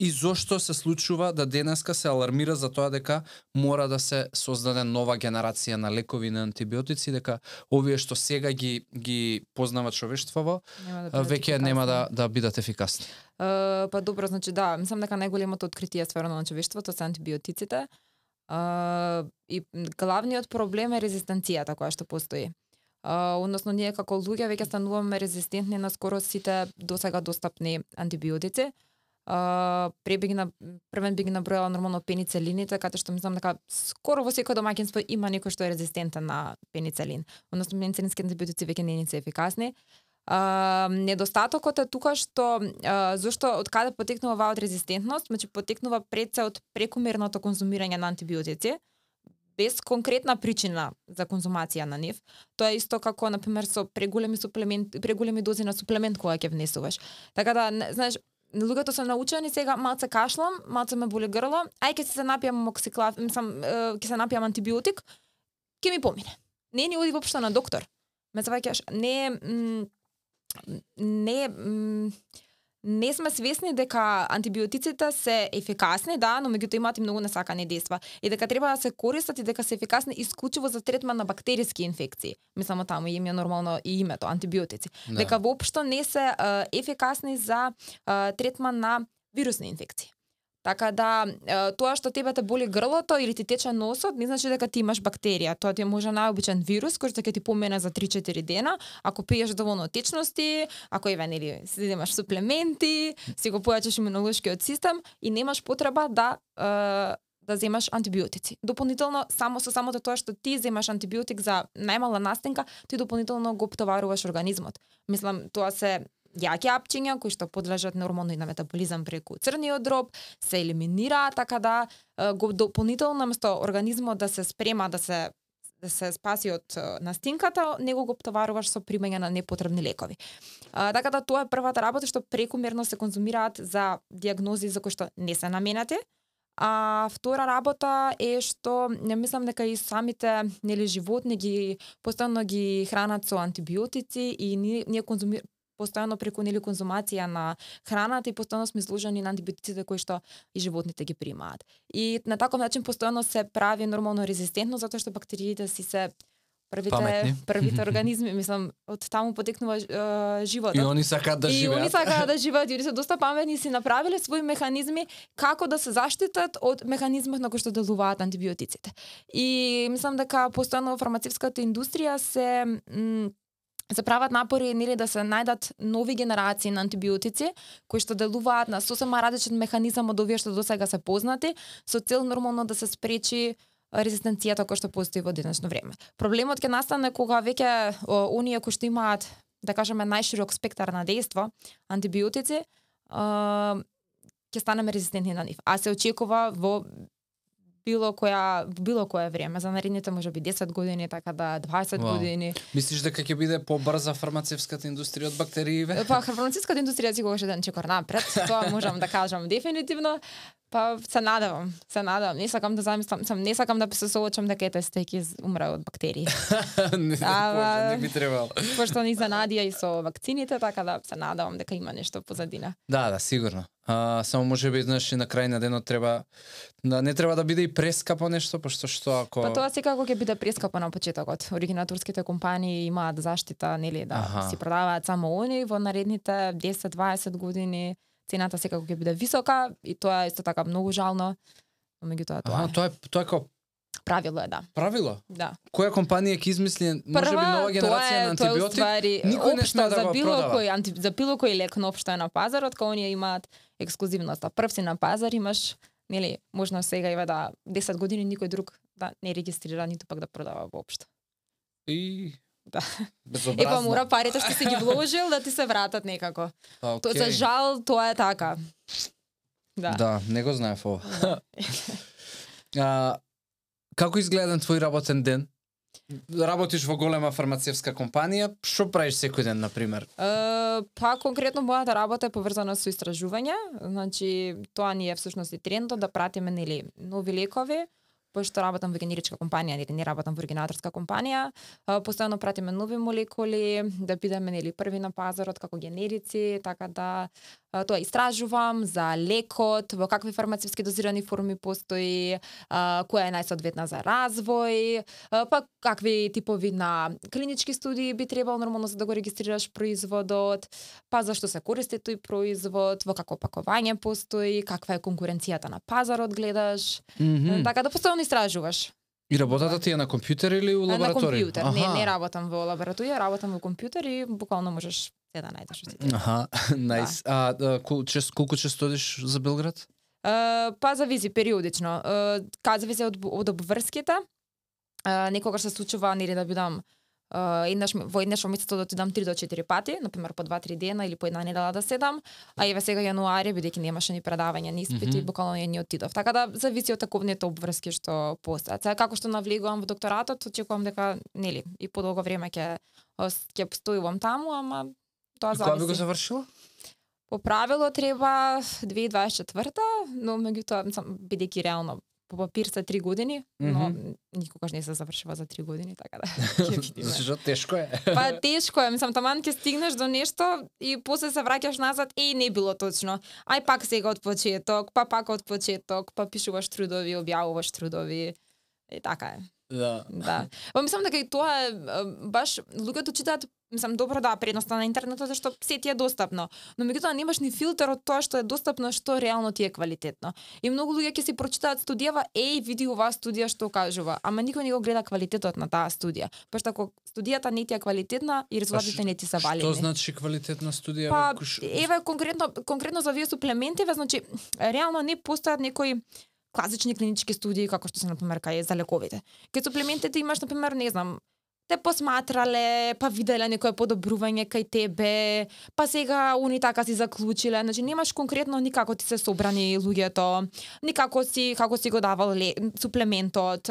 И зошто се случува да денеска се алармира за тоа дека мора да се создаде нова генерација на лекови на антибиотици, дека овие што сега ги ги познава човештвото, Нема а, бидат веќе нема да да бидат ефикасни. Е, па добро, значи да, мислам дека најголемото откритие стварно на човештвото се антибиотиците. Е, и главниот проблем е резистенцијата која што постои. Uh, односно ние како луѓе веќе стануваме резистентни на скоро сите досега достапни антибиотици. Uh, пре би ги на, првен би ги набројала нормално пеницелините, каде што мислам дека скоро во секој домаќинство има некој што е резистентен на пеницелин. Односно пеницелинските антибиотици веќе не се ефикасни. А, недостатокот е тука што а, зошто од каде потекнува оваа резистентност, значи потекнува пред се од прекомерното конзумирање на антибиотици без конкретна причина за конзумација на нив. Тоа е исто како на пример со преголеми суплемент, преголеми дози на суплемент кога ќе внесуваш. Така да, знаеш, луѓето се научени сега малце кашлам, малце ме боли грло, ај ќе се напијам моксиклав, мислам, ќе се напијам антибиотик, ќе ми помине. Не ни оди воопшто на доктор. Ме заваќаш, не не не сме свесни дека антибиотиците се ефикасни, да, но меѓутоа имаат и многу несакани дејства. И дека треба да се користат и дека се ефикасни исклучиво за третман на бактериски инфекции. Мислам, таму им е нормално и името, антибиотици. Да. Дека воопшто не се ефикасни за третман на вирусни инфекции. Така да, тоа што тебе те боли грлото или ти тече носот, не значи дека ти имаш бактерија. Тоа ти е може најобичен вирус кој што ќе ти помена за 3-4 дена, ако пиеш доволно течности, ако еве нели си земаш суплементи, си го појачаш имунолошкиот систем и немаш потреба да да земаш антибиотици. Дополнително, само со самото тоа што ти земаш антибиотик за најмала настенка, ти дополнително го обтоваруваш организмот. Мислам, тоа се јаки апчиња кои што подлежат нормално и на метаболизам преку црниот дроб, се елиминираат така да го дополнително место организмот да се спрема да се да се спаси од настинката, него го обтоваруваш со примање на непотребни лекови. А, така да тоа е првата работа што прекомерно се конзумираат за диагнози за кои што не се наменати. А втора работа е што не мислам дека и самите нели животни ги постојано ги хранат со антибиотици и ние, ние конзуми постојано преку нели конзумација на храната и постојано сме изложени на антибиотиците кои што и животните ги примаат. И на таков начин постојано се прави нормално резистентно затоа што бактериите си се првите Паметни. првите [laughs] организми, мислам, од таму потекнува е, животот. И они сакаат да и живеат. они сакаат да [laughs] живеат, и они се доста паметни и си направиле своји механизми како да се заштитат од механизмот на кој што делуваат антибиотиците. И мислам дека постојано фармацевската индустрија се м, се прават напори нели да се најдат нови генерации на антибиотици кои што делуваат на сосема различен механизам од овие што досега се познати со цел нормално да се спречи резистенцијата која што постои во денешно време. Проблемот ќе настане кога веќе о, оние кои што имаат да кажеме најширок спектар на дејство, антибиотици, ќе станеме резистентни на нив. А се очекува во било која било кое време за наредните можеби 10 години, така да 20 Вау. години. Мислиш дека ќе биде побрза фармацевската индустрија од бактерииве? Па [laughs] фармацевската индустрија сигурно еден чекор напред, тоа можам да кажам дефинитивно. Па се надевам, се надевам. Не сакам да замислам, сам не сакам да се соочам дека ете стеки умре од бактерии. [laughs] не, Боже, не би требало. Пошто ни занадија и со вакцините, така да се надевам дека има нешто позадина. Да, да, сигурно. А, само може би знаеш и на крај на денот треба да не треба да биде и прескапо нешто, пошто што ако Па тоа секако ќе биде прескапо на почетокот. Оригинаторските компании имаат заштита, нели, да Аха. си продаваат само они во наредните 10-20 години цената секако ќе биде висока и тоа е исто така многу жално. Но меѓутоа тоа е. тоа е тоа е како правило е, да. правило. Да. Која компанија ќе измисли може би нова генерација на тоа е антибиотик? никој не сме општо да за било кој анти, за било кој лек на општо е на пазарот, кога оние имаат ексклузивноста. Прв си на пазар имаш нели, можно сега има да 10 години никој друг да не регистрира ниту пак да продава воопшто. И Да. Безобразно. Епа мора парите што си ги вложил да ти се вратат некако. Па, Тоа за жал тоа е така. Да. Да, не го знаев ова. [laughs] А, како изгледа твој работен ден? Работиш во голема фармацевска компанија, што правиш секој ден, на пример? Е, па конкретно мојата работа е поврзана со истражување, значи тоа ни е всушност и трендот да пратиме нели нови лекови, пошто работам во генеричка компанија, нели не работам во оригинаторска компанија, постојано пратиме нови молекули, да бидеме нели први на пазарот како генерици, така да тоа истражувам за лекот, во какви фармацевски дозирани форми постои, која е најсоодветна за развој, па какви типови на клинички студии би требало нормално за да го регистрираш производот, па зашто се користи тој производ, во какво пакување постои, каква е конкуренцијата на пазарот гледаш, Mm така да постојано истражуваш. И работата ти е на компјутер или у На лабораторија? компјутер. Не, не работам во лабораторија, работам во компјутер и буквално можеш се [laughs] да најдеш што ти треба. Аха, најс. А, да, кол, чест, колку често одиш за Белград? Е, па зависи периодично. Е, Ка зависи од од обврските. Е, Некогаш се случува нели да бидам е, еднаш во еднаш во месецот да отидам 3 до 4 пати, на пример по 2-3 дена или по една недела да седам, а еве сега јануари бидејќи немаше ни предавања, ни испити, Мгм. буквално ја ни отидов. Така да зависи од таковните обврски што постојат. Сега како што навлегувам во докторатот, очекувам дека нели и подолго време ќе ќе постојувам таму, ама тоа Кога би го зависи. завршила? По правило треба 2024, но меѓутоа бидејќи реално по папир се 3 години, но никогаш не се завршува за 3 години, така да [laughs] ќе видиме. Зашто тешко е. Па [laughs] тешко е, мислам таман ќе стигнеш до нешто и после се враќаш назад и не било точно. Ај пак сега од почеток, па пак од почеток, па пишуваш трудови, објавуваш трудови. И така е. Да. Да. Па мислам дека и тоа е, баш луѓето читаат мислам добро да предноста на интернетот зашто се ти е достапно, но меѓутоа немаш ни филтер од тоа што е достапно што реално ти е квалитетно. И многу луѓе ќе си прочитаат студијава, еј види оваа студија што кажува, ама никој не го гледа квалитетот на таа студија. Пошто ако студијата не ти е квалитетна и резултатите не ти се валени. Што значи квалитетна студија? Па, еве конкретно конкретно за овие суплементиве, значи реално не постојат некои класични клинички студии како што се на пример кај за лековите. Кај суплементите имаш на пример, не знам, те посматрале, па виделе некое подобрување кај тебе, па сега уни така си заклучиле, значи немаш конкретно никако ти се собрани луѓето, никако си како си го давал ле, суплементот,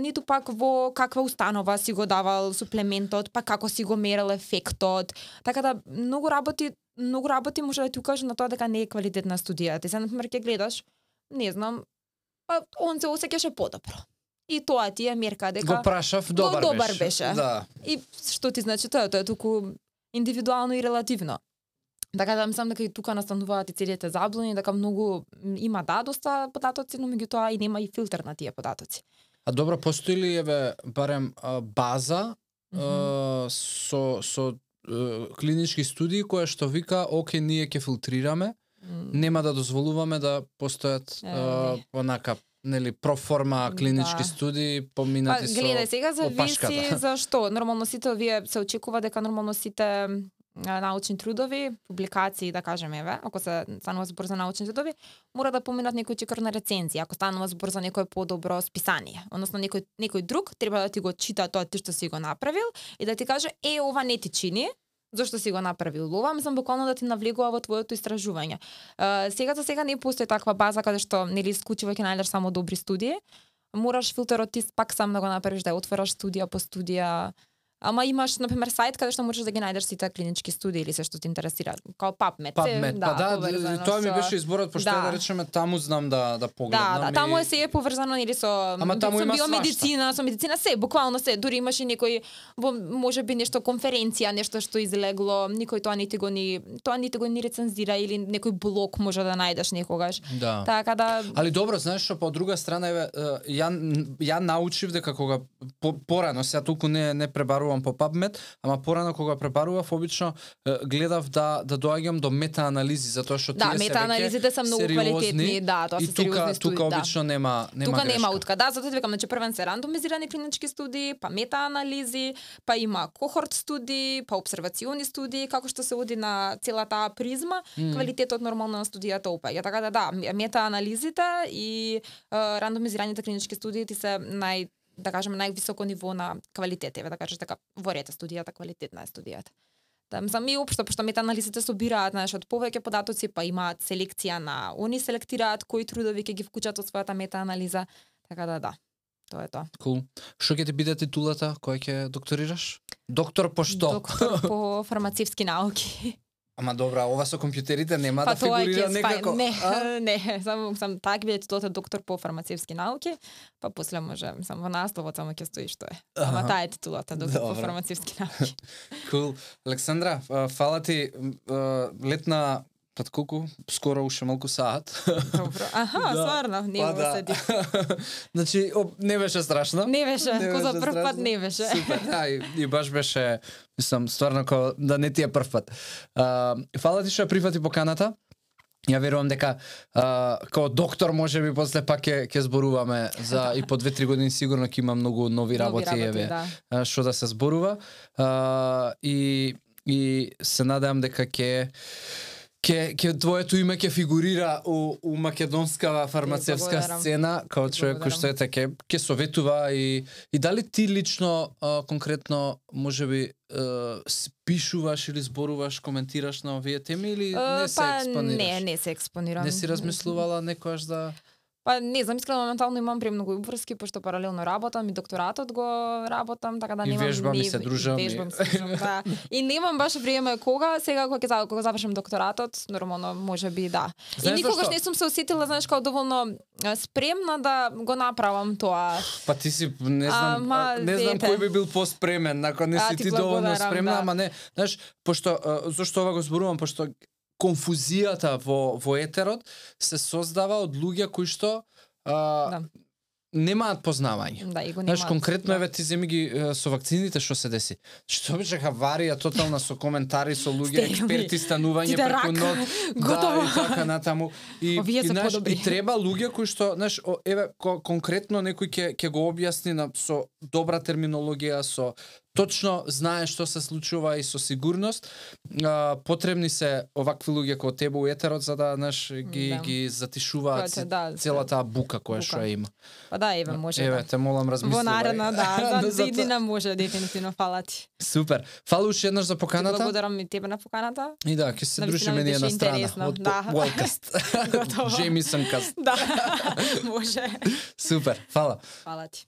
ниту пак во каква установа си го давал суплементот, па како си го мерел ефектот. Така да многу работи многу работи може да ти укаже на тоа дека не е квалитетна студија. Ти се на пример ќе гледаш, не знам, па он се осеќаше подобро. И тоа ти е мерка дека Го прашав, добар, добар беше. беше. Да. И што ти значи тоа? Тоа е туку индивидуално и релативно. Така да мислам дека и тука настануваат и целите заблуни, дека многу има да доста податоци, но меѓутоа и нема и филтер на тие податоци. А добро, постои ли еве барем база Мгм. а, со со е, клинички студии која што вика, оке, ние ќе филтрираме, М, нема да дозволуваме да постојат Е, онака нели проформа клинички Да. студии Па, поминати со гледај, сега зависи за [laughs] што. Нормално сите овие се очекува дека нормално сите научни трудови, публикации, да кажеме, еве, ако се станува збор за научни трудови, мора да поминат некој чекор на рецензија, ако станува збор за некое подобро списание. Односно некој некој друг треба да ти го чита тоа ти што си го направил и да ти каже е ова не ти чини, зошто си го направил лова, мислам буквално да ти навлегува во твоето истражување. Е, сега за сега не постои таква база каде што нели исклучиво ќе најдеш само добри студии. Мораш филтерот ти пак сам да го направиш, да отвораш студија по студија. Ама имаш, на пример, сајт каде што можеш да ги најдеш сите клинички студии или се што те интересира, као PubMed. PubMed, па да, поврзано тоа ми беше изборот, пошто Да. да речеме таму знам да да погледнам. Да, да, таму е се е поврзано или со Ама таму со има биомедицина, со медицина се, буквално се, дури имаше некој во можеби нешто конференција, нешто што излегло, никој тоа нити го ни тоа нити го ни рецензира или некој блог може да најдеш некогаш. Да. Така да Али добро, знаеш што, по друга страна, еве, ја, ја научив дека кога по, порано, сега толку не не пребарувам по PubMed, ама порано кога пребарував, обично гледав да да доаѓам до метаанализи, затоа што Да, тие се метаанализите се многу квалитетни, да, тоа се тука, сериозни студии, тука да. обично нема нема Тука грешка. нема утка. Да, затоа викам, значи првен се рандомизирани клинички студии, па метаанализи, па има кохорт студии, па обсервациони студии, како што се оди на целата призма, Мм. квалитетот нормално на студијата опаѓа. Така да да, метаанализите и е, рандомизираните клинички студии ти се нај да кажеме највисоко ниво на квалитет, еве да кажеш дека во ред е студијата, квалитетна е студијата. Да, мислам и општо, пошто метаанализите собираат, знаеш, од повеќе податоци, па имаат селекција на они селектираат кои трудови ќе ги вклучат од својата метаанализа. Така да, да. Тоа е тоа. Кул. Што ќе ти биде титулата која ќе докторираш? Доктор по што? Доктор по фармацевски науки. Ама добра, ова со компјутерите нема па да тоа фигурира некако. Не, а? [laughs] не, само сам так биде титулата доктор по фармацевски науки, па после може, сам во насловот само ќе стои што е. Ама таа е титулата доктор по Добро. фармацевски науки. [laughs] Кул. Александра, а, фала ти летна пат колку? Скоро уште малку саат. Добро. Аха, [laughs] Да. стварно, не Па да. седи. [laughs] значи, о, не беше страшно. Не беше, Не за прв пат не беше. Супер, да, и, и баш беше, мислам, стварно ко да не ти е прв пат. А, фала ти што прифати поканата. Ја верувам дека а, као доктор може би после пак ќе ќе зборуваме за и по 2-3 години сигурно ќе има многу нови работи, Нови еве да. што да се зборува. А, и и се надевам дека ќе ќе ќе твоето име ќе фигурира у, у македонска фармацевска сцена како човек кој што ете ќе ќе советува и и дали ти лично а, конкретно можеби а, с- пишуваш или зборуваш, коментираш на овие теми или не се па, експонираш? не, не се експонирам. Не си размислувала некојаш да Па не знам, искрено моментално имам премногу обврски пошто паралелно работам и докторатот го работам, така да И немам вежбам, и не- се дружам, и- Вежбам, се дружам, да. [laughs] И немам баш време кога, сега кога ќе кога завршам докторатот, нормално може би да. Знаеш и никогаш зашто? не сум се осетила, знаеш, како доволно а, спремна да го направам тоа. Па ти си не знам, Ама, а, не знам кој би бил поспремен, ако не А, си ти ти доволно благодарам, спремна, да. ама не, знаеш, пошто а, зошто ова го зборувам, пошто конфузијата во во етерот се создава од луѓе кои што а, Да. немаат познавање. Да, и го Знаеш, немаат. конкретно да. еве ти земи ги со вакцините што се деси. Што беше хаварија тотална со коментари со луѓе, експерти станување Ти да преку нот. Готово. [laughs] Да, и така натаму. И, Овие и, знаеш, и треба луѓе кои што, знаеш, еве ко, конкретно некој ќе ќе го објасни на со добра терминологија, со точно знае што се случува и со сигурност. А, потребни се овакви луѓе како тебе у етерот за да знаеш ги Да. ги затишуваат Која ќе, да, целата бука која бука. што има. Па да, еве може Еве, да. те молам размислувај. Во наредна, да, [laughs] за тоа. иднина може дефинитивно фала ти. Супер. Фала уште еднаш за Ти поканата. благодарам и тебе на поканата. И да, ќе се дружиме ние на страна интересно, од да. Wellcast. [laughs] Готово. [laughs] Jameson Cast. Да, може. Супер. Фала. Фала ти.